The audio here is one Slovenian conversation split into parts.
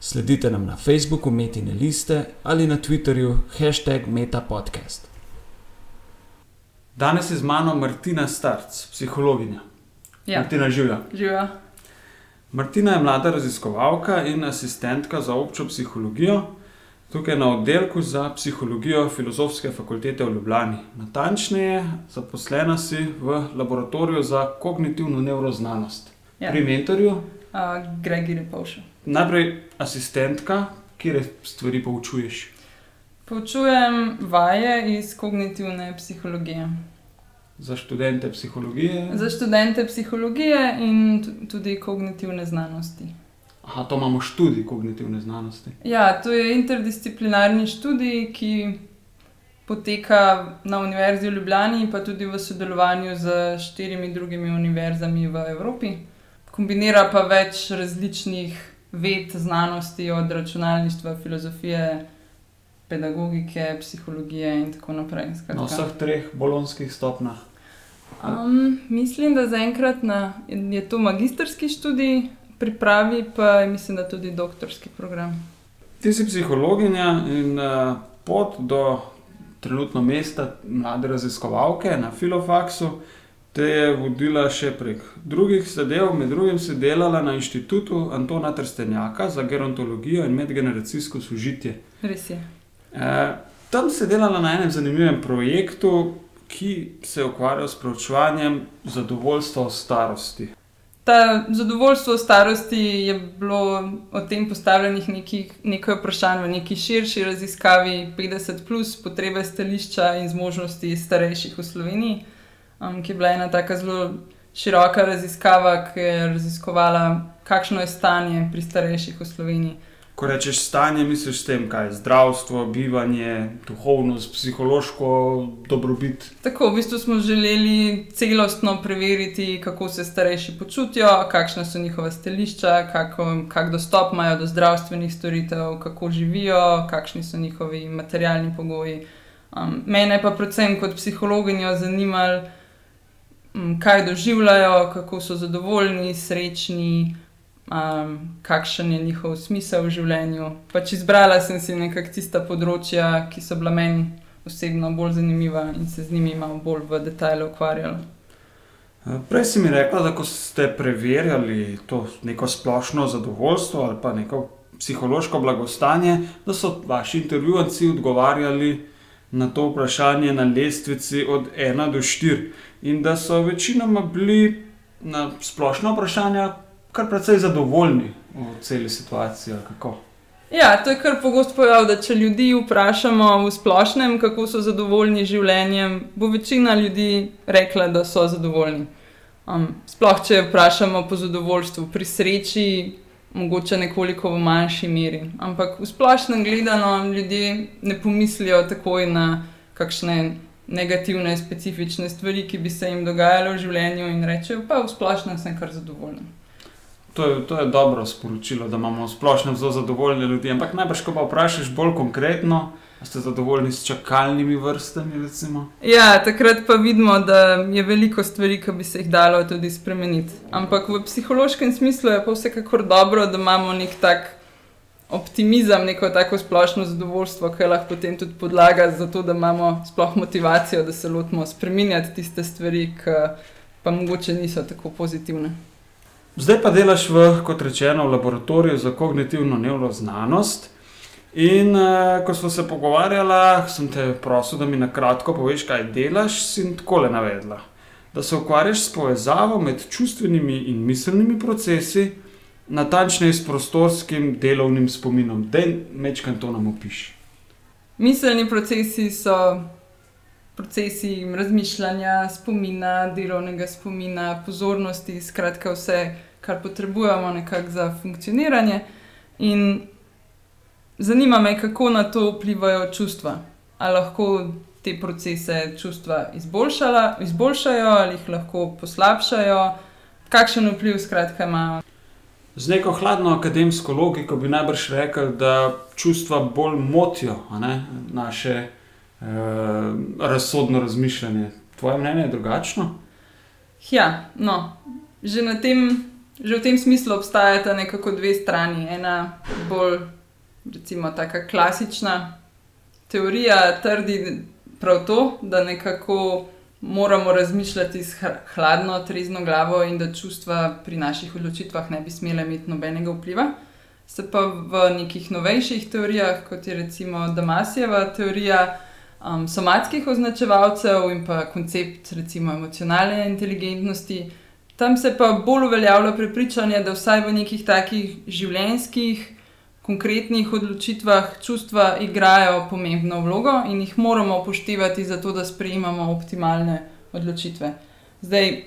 Sledite nam na Facebooku Metine liste ali na Twitterju hashtag MetaPodcast. Danes je z mano Martina Starc, psihologinja. Ja, Martina Živja. živa. Martina je mlada raziskovalka in asistentka za občo psihologijo, tukaj na oddelku za psihologijo Filozofske fakultete v Ljubljani. Natančneje, zaposlena si v laboratoriju za kognitivno nevroznanost. Ja. Pri mentorju, Uh, Gregi Repovša. Najprej asistentka, kjer stvari poučuješ. Poučujem vaje iz kognitivne psihologije. Za študente psihologije. Za študente psihologije in tu- tudi kognitivne znanosti. Aha, to imamo študij kognitivne znanosti. Ja, to je interdisciplinarni študij, ki poteka na Univerzi v Ljubljani, pa tudi v sodelovanju z štirimi drugimi univerzami v Evropi. Kombinira pa več različnih ved, znanosti, od računalništva, filozofije, pedagogike, psihologije in tako naprej. Skratka. Na vseh treh bolonskih stopnjah. Um, mislim, da zaenkrat na- je to magistrski študij, pripravi pa mislim, da tudi doktorski program. Ti si psihologinja in uh, pot do trenutno mesta mlade raziskovalke na filofaksu te je vodila še prek drugih zadev. Med drugim si delala na inštitutu Antona Trstenjaka za gerontologijo in medgeneracijsko sožitje. Res je. E, tam si delala na enem zanimivem projektu, ki se je ukvarjal s preučevanjem zadovoljstva v starosti. Ta zadovoljstvo v starosti je bilo o tem postavljenih nekih, nekaj vprašanj v neki širši raziskavi 50, plus potrebe stališča in zmožnosti starejših v Sloveniji, um, ki je bila ena tako zelo široka raziskava, ki je raziskovala, kakšno je stanje pri starejših v Sloveniji. Ko rečeš stanje, misliš s tem, kaj je zdravstvo, bivanje, duhovnost, psihološko dobrobit. Tako, v bistvu smo želeli celostno preveriti, kako se starejši počutijo, kakšna so njihova stališča, kako, kak dostop imajo do zdravstvenih storitev, kako živijo, kakšni so njihovi materialni pogoji. Um, mene pa predvsem kot psihologinjo zanimalo, kaj doživljajo, kako so zadovoljni, srečni. Um, kakšen je njihov smisel v življenju. Pač izbrala sem si nekako tista področja, ki so bila meni osebno bolj zanimiva in se z njimi malo bolj v detajle ukvarjala. E, Prej si mi rekla, da ko ste preverjali to neko splošno zadovoljstvo ali pa neko psihološko blagostanje, da so vaši intervjuvanci odgovarjali na to vprašanje na lestvici od 1 do 4 in da so večinoma bili na splošna vprašanja kar precej zadovoljni v celi situaciji. Ja, to je kar pogost pojav, da če ljudi vprašamo v splošnem, kako so zadovoljni z življenjem, bo večina ljudi rekla, da so zadovoljni. Um, sploh, če vprašamo po zadovoljstvu pri sreči, mogoče nekoliko v manjši meri. Ampak v splošnem gledano ljudje ne pomislijo takoj na kakšne negativne, specifične stvari, ki bi se jim dogajale v življenju in rečejo, pa v splošnem sem kar zadovoljen. To je, to je dobro sporočilo, da imamo v splošnem zelo zadovoljne ljudi. Ampak najbrž, ko pa vprašaš bolj konkretno, ste zadovoljni s čakalnimi vrstami. Recimo? Ja, takrat pa vidimo, da je veliko stvari, ki bi se jih dalo tudi spremeniti. Ampak v psihološkem smislu je pa vsekakor dobro, da imamo nek tak optimizem, neko tako splošno zadovoljstvo, ki je lahko potem tudi podlaga za to, da imamo sploh motivacijo, da se lotimo spreminjati tiste stvari, ki pa mogoče niso tako pozitivne. Zdaj pa delaš v, kot rečeno, v laboratoriju za kognitivno nevroznanost. In uh, ko smo se pogovarjali, sem te prosil, da mi na kratko poveš, kaj delaš, in tako le navedla. Da se ukvarjaš s povezavo med čustvenimi in miselnimi procesi, natančneje s prostorskim delovnim spominom. Da mečkaj to nam opiši. Miselni procesi so procesi razmišljanja, spomina, delovnega spomina, pozornosti, skratka vse, kar potrebujemo nekako za funkcioniranje. In zanima me, kako na to vplivajo čustva. Ali lahko te procese čustva izboljšajo ali jih lahko poslabšajo, kakšen vpliv skratka imajo. Z neko hladno akademsko logiko bi najbrž rekel, da čustva bolj motijo naše eh, razsodno razmišljanje. Tvoje mnenje je drugačno? Ja, no, že, tem, že v tem smislu obstajata nekako dve strani. Ena bolj, recimo, tako klasična teorija trdi prav to, da nekako moramo razmišljati s hladno, trezno glavo in da čustva pri naših odločitvah ne bi smele imeti nobenega vpliva. Se pa v nekih novejših teorijah, kot je recimo Damasijeva teorija um, somatskih označevalcev in pa koncept recimo emocionalne inteligentnosti, tam se pa bolj uveljavlja prepričanje, da vsaj v nekih takih življenjskih konkretnih odločitvah čustva igrajo pomembno vlogo in jih moramo upoštevati, zato da sprejemamo optimalne odločitve. Zdaj,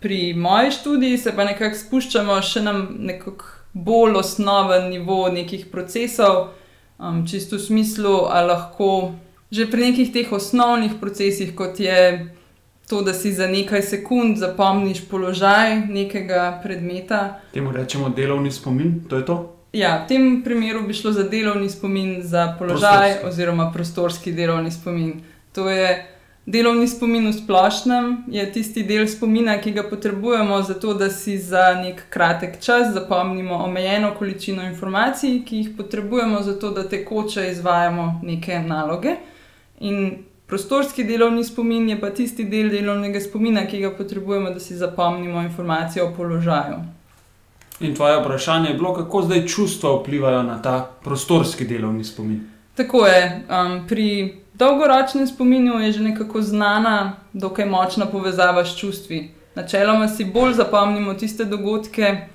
pri moji študiji se pa nekako spuščamo še na nekako bolj osnoven nivo nekih procesov, um, čisto v smislu, ali lahko že pri nekih teh osnovnih procesih, kot je. To, da si za nekaj sekund zapomniš položaj nekega predmeta. Temu rečemo delovni spomin, to je to? Ja, v tem primeru bi šlo za delovni spomin, za položaj prostorski. oziroma prostorski delovni spomin. To je delovni spomin v splošnem, je tisti del spomina, ki ga potrebujemo za to, da si za nek kratek čas zapomnimo omejeno količino informacij, ki jih potrebujemo za to, da tekoče izvajamo neke naloge. In prostorski delovni spomin je pa tisti del delovnega spomina, ki ga potrebujemo, da si zapomnimo informacije o položaju. In tvoje vprašanje je bilo, kako zdaj čustva vplivajo na ta prostorski delovni spomin. Tako je. Um, pri dolgoročnem spominu je že nekako znana, dokaj močna povezava s čustvi. Načeloma si bolj zapomnimo tiste dogodke,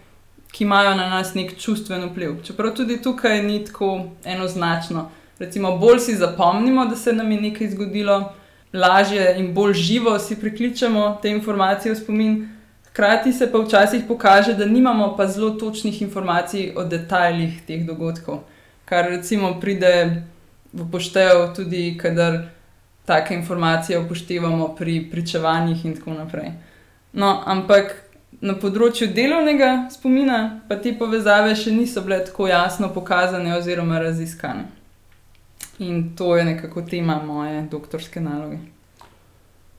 ki imajo na nas nek čustven vpliv. Čeprav tudi tukaj ni tako enoznačno. Recimo, bolj si zapomnimo, da se nam je nekaj zgodilo, lažje in bolj živo si prikličemo te informacije v spomin. Hkrati se pa včasih pokaže, da nimamo pa zelo točnih informacij o detajlih teh dogodkov, kar recimo pride v poštev tudi, kadar take informacije upoštevamo pri pričevanjih in tako naprej. No, ampak na področju delovnega spomina pa te povezave še niso bile tako jasno pokazane oziroma raziskane. In to je nekako tema moje doktorske naloge.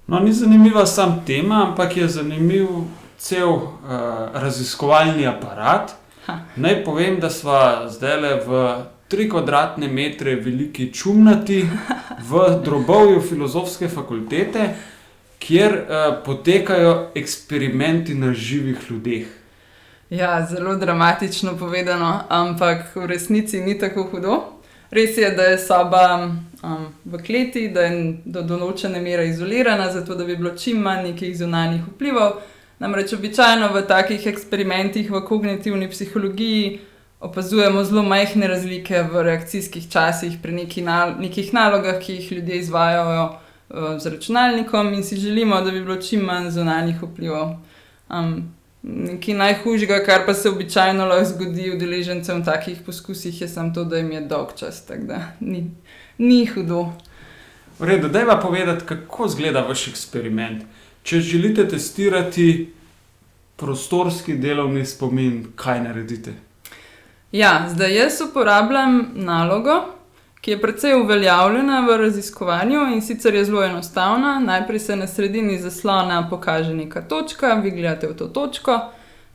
No, ni zanimiva sam tema, ampak je zanimiv cel uh, raziskovalni aparat. Ha. Naj povem, da smo zdaj le v tri kvadratne metre veliki čumnati v drobovju filozofske fakultete, kjer uh, potekajo eksperimenti na živih ljudeh. Ja, zelo dramatično povedano, ampak v resnici ni tako hudo. Res je, da je soba um, v kleti, da je do določene mere izolirana, zato da bi bilo čim manj nekih zunanjih vplivov. Namreč običajno v takih eksperimentih v kognitivni psihologiji opazujemo zelo majhne razlike v reakcijskih časih pri neki nal nekih nalogah, ki jih ljudje izvajo uh, z računalnikom, in si želimo, da bi bilo čim manj zunanjih vplivov. Um, nekaj najhujšega, kar pa se običajno lahko zgodi udeležencem v takih poskusih, je samo to, da jim je dolg čas, tako da ni, ni hudo. V redu, da je pa povedati, kako izgleda vaš eksperiment. Če želite testirati prostorski delovni spomin, kaj naredite? Ja, zdaj jaz uporabljam nalogo, ki je precej uveljavljena v raziskovanju in sicer je zelo enostavna. Najprej se na sredini zaslona pokaže neka točka, vi gledate v to točko,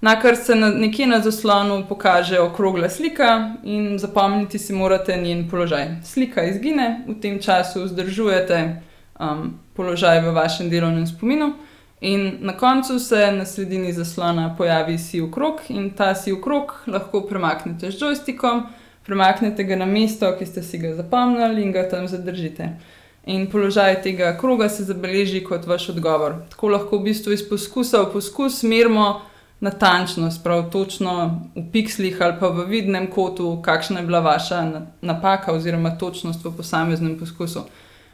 na kar se na, nekje na zaslonu pokaže okrogla slika in zapomniti si morate njen položaj. Slika izgine, v tem času vzdržujete um, položaj v vašem delovnem spominu. In na koncu se na sredini zaslona pojavi siv krok, in ta siv krok lahko premaknete z joystikom, premaknete ga na mesto, ki ste si ga zapomnili, in ga tam zadržite. In položaj tega kroga se zabeleži kot vaš odgovor. Tako lahko v bistvu iz poskusa v poskus merimo natančnost, prav točno v pikslih ali pa v vidnem kotu, kakšna je bila vaša napaka oziroma točnost v posameznem poskusu.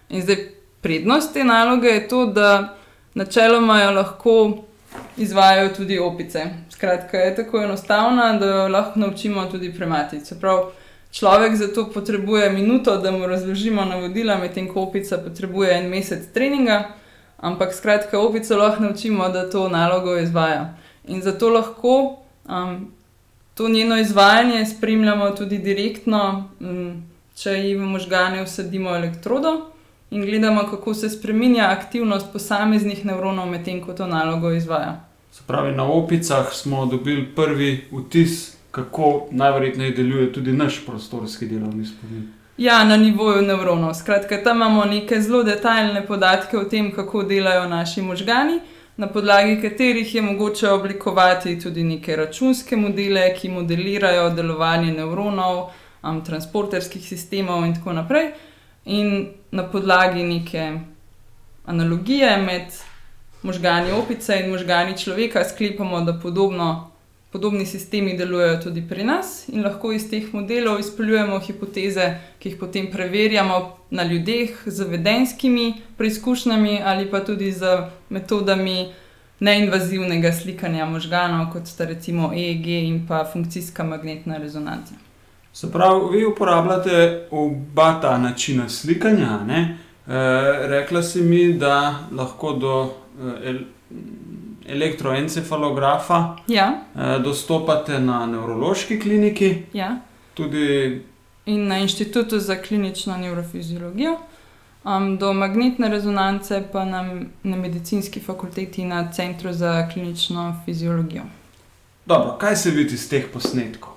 In zdaj prednost te naloge je to, da načeloma jo lahko izvajo tudi opice. Skratka, je tako enostavna, da jo lahko naučimo tudi premati. Prav, človek za to potrebuje minuto, da mu razložimo navodila, medtem ko opica potrebuje en mesec treninga. Ampak skratka, opico lahko naučimo, da to nalogo izvaja. In zato lahko um, to njeno izvajanje spremljamo tudi direktno, um, če ji v možgane usadimo elektrodo in gledamo, kako se spremenja aktivnost posameznih nevronov, medtem ko to nalogo izvaja. Se pravi, na opicah smo dobili prvi vtis, kako najverjetneje deluje tudi naš prostorski delovni spomin. Ja, na nivoju nevronov. Skratka, tam imamo neke zelo detaljne podatke o tem, kako delajo naši možgani, na podlagi katerih je mogoče oblikovati tudi neke računske modele, ki modelirajo delovanje nevronov, um, transporterskih sistemov in tako naprej. In na podlagi neke analogije med možgani opice in možgani človeka sklepamo, da podobno podobni sistemi delujejo tudi pri nas in lahko iz teh modelov izpeljujemo hipoteze, ki jih potem preverjamo na ljudeh z vedenskimi preizkušnjami ali pa tudi z metodami neinvazivnega slikanja možganov, kot sta recimo EEG in pa funkcijska magnetna rezonanca. Se pravi, vi uporabljate oba ta načina slikanja. E, rekla si mi, da lahko do e, elektroencefalografa. Ja. E, dostopate na nevrološki kliniki. Ja. Tudi in na inštitutu za klinično neurofiziologijo. Um, do magnetne rezonance pa na, na medicinski fakulteti na Centru za klinično fiziologijo. Dobro, kaj se vidi iz teh posnetkov?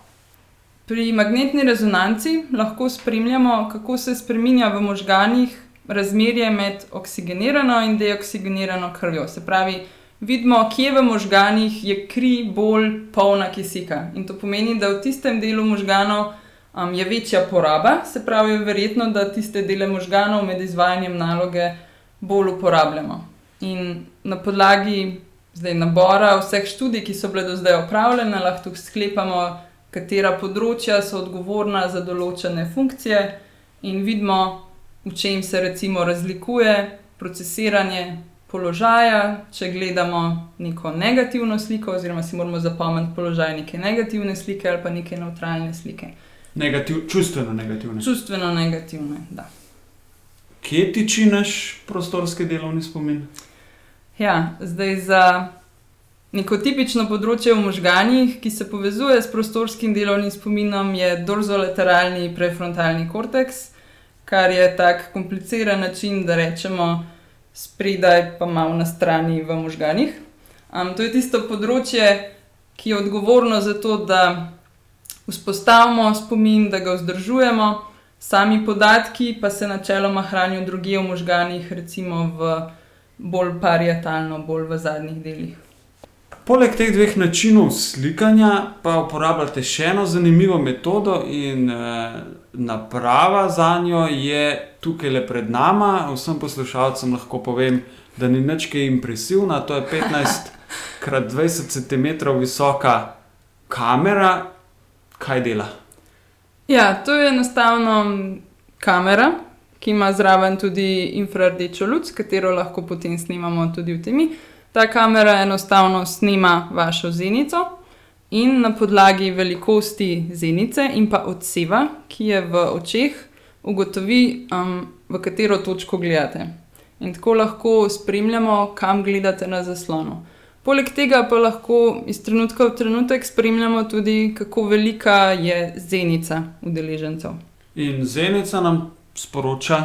Pri magnetni rezonanci lahko spremljamo, kako se spremenja v možganjih razmerje med oksigenirano in deoksigenirano krvjo. Se pravi, vidimo, kje v možganjih je kri bolj polna kisika. In to pomeni, da v tistem delu možganov um, je večja poraba, se pravi, verjetno, da tiste dele možganov med izvajanjem naloge bolj uporabljamo. In na podlagi zdaj, nabora vseh študij, ki so bile do zdaj opravljene, lahko sklepamo, katera področja so odgovorna za določene funkcije, in vidimo, v čem se recimo razlikuje procesiranje položaja, če gledamo neko negativno sliko, oziroma si moramo zapomniti položaj neke negativne slike ali pa neke neutralne slike. Negativ, čustveno negativne. Čustveno negativne, da. Kje tiči naš prostorski delovni spomin? Ja, zdaj za neko tipično področje v možganjih, ki se povezuje s prostorskim delovnim spominom, je dorzolateralni prefrontalni korteks, kar je tak kompliciran način, da rečemo, spredaj, pa malo na strani v možganjih. Um, to je tisto področje, ki je odgovorno za to, da vzpostavimo spomin, da ga vzdržujemo, sami podatki pa se načeloma hranijo druge v možganjih, recimo v bolj parietalno, bolj v zadnjih delih. Poleg teh dveh načinov slikanja, pa uporabljate še eno zanimivo metodo, in eh, naprava za njo je tukaj le pred nami. Vsem poslušalcem lahko povem, da ni nič kaj impresivna. To je 15 krat 20 cm visoka kamera, kaj dela. Ja, to je enostavno kamera, ki ima zraven tudi infrardečo luč, katero lahko potem snimamo tudi v temi. Ta kamera enostavno snima vašo zenico in na podlagi velikosti zenice in pa odseva, ki je v očeh, ugotovi, um, v katero točko gledate. In tako lahko spremljamo, kam gledate na zaslonu. Poleg tega pa lahko iz trenutka v trenutek spremljamo tudi, kako velika je zenica udeležencev. In zenica nam sporoča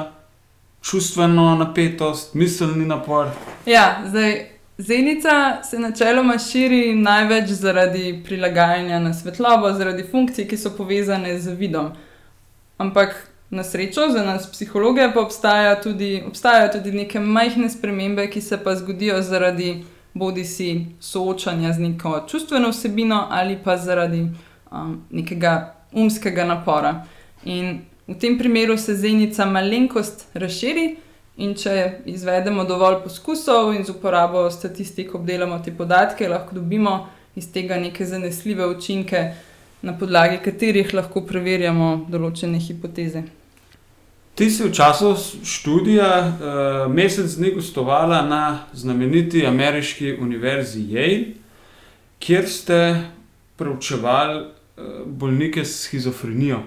čustveno napetost, miselni napor. Ja, zdaj Zenica se načeloma širi največ zaradi prilagajanja na svetlobo, zaradi funkcij, ki so povezane z vidom. Ampak na srečo za nas, psihologe, pa obstaja tudi, obstajajo tudi neke majhne spremembe, ki se pa zgodijo zaradi bodi si soočanja z neko čustveno vsebino ali pa zaradi um, nekega umskega napora. In v tem primeru se zenica malenkost razširi. In če izvedemo dovolj poskusov in z uporabo statistik obdelamo te podatke, lahko dobimo iz tega neke zanesljive učinke, na podlagi katerih lahko preverjamo določene hipoteze. Ti si v času študija uh, mesec dni gostovala na znameniti ameriški univerzi Yale, kjer ste preučevali uh, bolnike s schizofrenijo.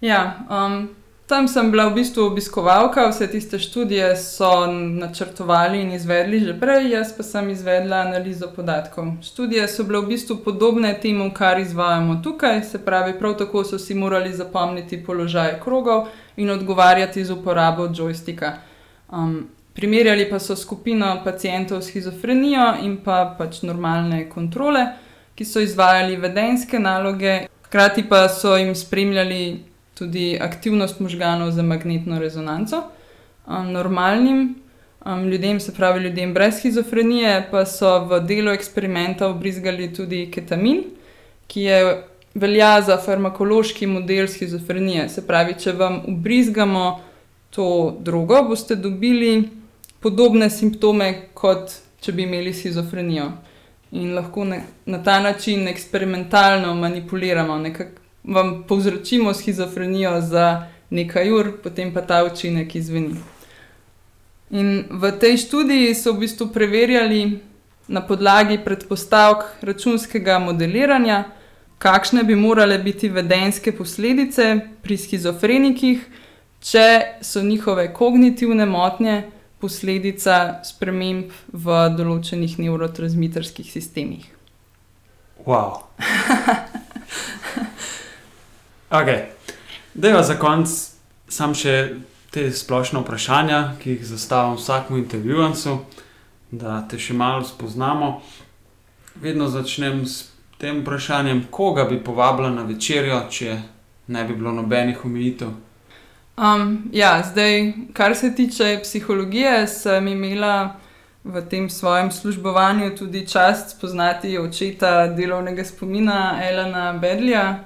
Ja, um, tam sem bila v bistvu obiskovalka, vse tiste študije so načrtovali in izvedli že prej, jaz pa sem izvedla analizo podatkov. Študije so bile v bistvu podobne temu, kar izvajamo tukaj, se pravi, prav tako so si morali zapomniti položaj krogov in odgovarjati z uporabo joystika. Um, primerjali pa so skupino pacijentov s schizofrenijo in pa pač normalne kontrole, ki so izvajali vedenske naloge, hkrati pa so jim spremljali tudi aktivnost možganov za magnetno rezonanco. Um, normalnim um, ljudem, se pravi ljudem brez schizofrenije, pa so v delu eksperimenta obrizgali tudi ketamin, ki je velja za farmakološki model schizofrenije. Se pravi, če vam ubrizgamo to drogo, boste dobili podobne simptome, kot če bi imeli schizofrenijo. In lahko ne, na ta način eksperimentalno manipuliramo, nekako vam povzročimo schizofrenijo za nekaj ur, potem pa ta učinek izveni. In v tej študiji so v bistvu preverjali na podlagi predpostavk računskega modeliranja, kakšne bi morale biti vedenske posledice pri schizofrenikih, če so njihove kognitivne motnje posledica sprememb v določenih neurotransmiterskih sistemih. Wow. ok, da za konec sam še te splošne vprašanja, ki jih zastavim vsakmu intervjuvancu, da te še malo spoznamo. Vedno začnem s tem vprašanjem, koga bi povabila na večerjo, če ne bi bilo nobenih omejitev. Um, ja, zdaj, kar se tiče psihologije, sem imela v tem svojem službovanju tudi čast spoznati očeta delovnega spomina Elena Bedlja,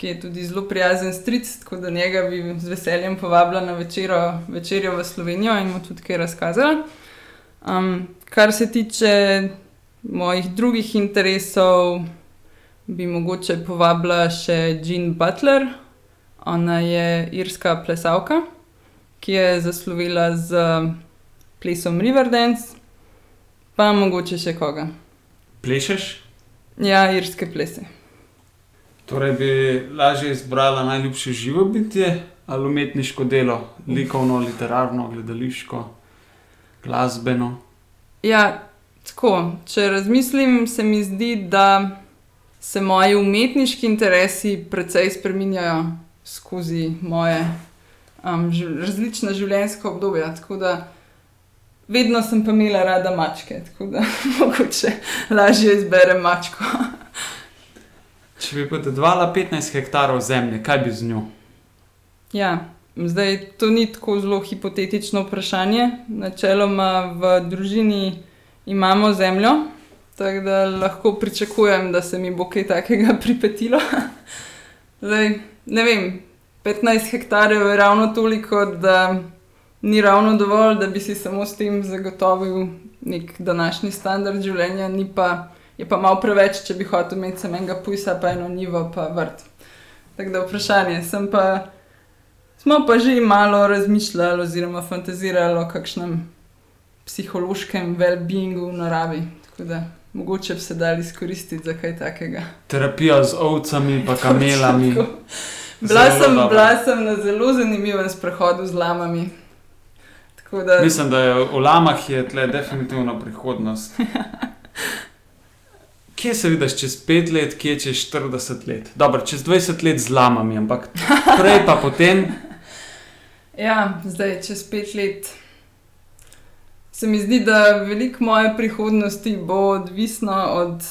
ki je tudi zelo prijazen stric, tako da njega bi z veseljem povabila na večero, večerjo v Slovenijo in mu tudi kaj razkazala. Um, kar se tiče mojih drugih interesov, bi mogoče povabila še Jean Butler. Ona je irska plesalka, ki je zaslovila z plesom Riverdance, pa mogoče še koga. Plešeš? Ja, irske plese. Torej bi lažje izbrala najljubše živo bitje ali umetniško delo, likovno, literarno, gledališko, glasbeno. Ja, tako. Če razmislim, se mi zdi, da se moji umetniški interesi precej spreminjajo skozi moje um, različna življenjska obdobja. Tako da vedno sem pa imela rada mačke, tako da mogoče lažje izberem mačko. Če bi podedovala 15 hektarov zemlje, kaj bi z njo? Ja, zdaj to ni tako zelo hipotetično vprašanje. Načeloma v družini imamo zemljo, Tako da lahko pričakujem, da se mi bo kaj takega pripetilo. Zdaj, ne vem, 15 hektarjev je ravno toliko, da ni ravno dovolj, da bi si samo s tem zagotovil nek današnji standard življenja, pa, je pa malo preveč, če bi hotel imeti samo enega pujsa, pa eno nivo, pa vrt. Tako da vprašanje, sem pa. Smo pa že malo razmišljali oziroma fantazirali o kakšnem psihološkem well-beingu v naravi. Tako da mogoče bi se dali izkoristiti za kaj takega. Terapija z ovcami, pa kamelami. bila, sem, bila sem na zelo zanimivem sprehodu z lamami. Da... Mislim, da je v lamah je tle definitivno prihodnost. Kje se vidiš čez 5 let, kje čez 40 let? Dobro, čez 20 let z lamami, ampak prej pa potem. Ja, zdaj čez 5 let se mi zdi, da veliko moje prihodnosti bo odvisno od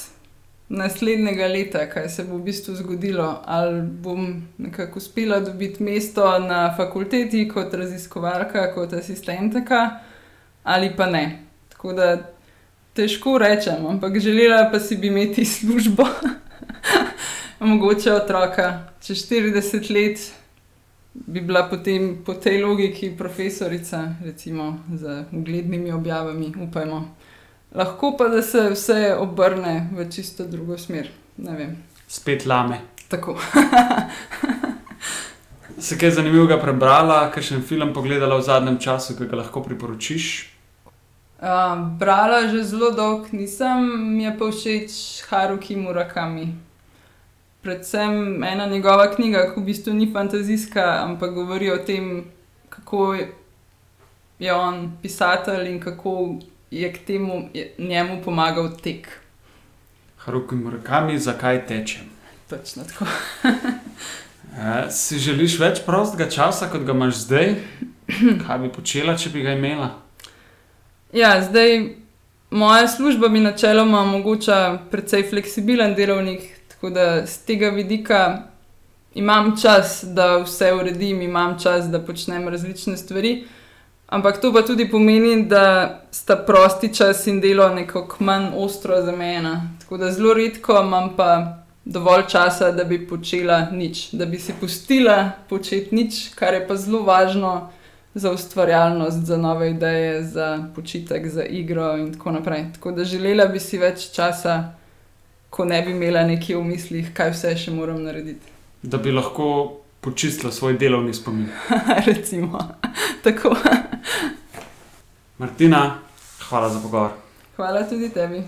naslednjega leta, kaj se bo v bistvu zgodilo. Ali bom nekako uspela dobiti mesto na fakulteti kot raziskovalka, kot asistentka, ali pa ne. Tako da težko rečem, ampak želela pa si bi imeti službo, mogoče otroka čez 40 let bi bila potem po tej logiki profesorica, recimo z uglednimi objavami, upajmo. Lahko pa da se vse obrne v čisto drugo smer. Spet lame. Tako. Se kaj zanimivega prebrala, kakšen film pogledala v zadnjem času, ki ga lahko priporočiš? Brala že zelo dolgo nisem, mi je pa všeč Haruki Murakami. predvsem ena njegova knjiga, ki v bistvu ni fantazijska, ampak govori o tem, kako je on pisatelj in kako je k temu je njemu pomagal tek. Haruki Murakami, zakaj tečem? Točno tako. E, si želiš več prostega časa, kot ga imaš zdaj? Kaj bi počela, če bi ga imela? Ja, zdaj moja služba mi načeloma omogoča precej fleksibilen delovnik, tako da z tega vidika imam čas, da vse uredim, imam čas, da počnem različne stvari. Ampak to pa tudi pomeni, da sta prosti čas in delo nekako manj ostro zamejena. Tako da zelo redko imam pa dovolj časa, da bi počela nič, da bi si pustila početi nič, kar je pa zelo važno za ustvarjalnost, za nove ideje, za počitek, za igro in tako naprej. Tako da želela bi si več časa, ko ne bi imela nekje v mislih, kaj vse še moram narediti. Da bi lahko počistila svoj delovni spomin. Recimo tako. Martina, hvala za pogovor. Hvala tudi tebi.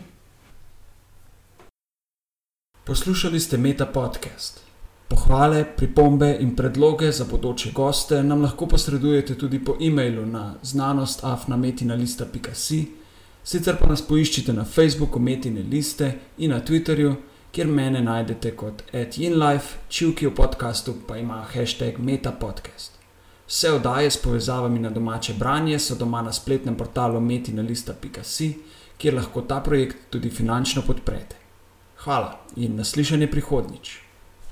Poslušali ste Meta podcast. Pohvale, pripombe in predloge za bodoče goste nam lahko posredujete tudi po e-mailu na znanostafnametina.si, sicer pa nas poiščite na Facebooku Metine liste in na Twitterju, kjer mene najdete kot @inlife, čivki v podkastu pa ima hashtag metapodcast. Vse oddaje s povezavami na domače branje so doma na spletnem portalu metina.si, kjer lahko ta projekt tudi finančno podprete. Hvala in naslišanje prihodnjič.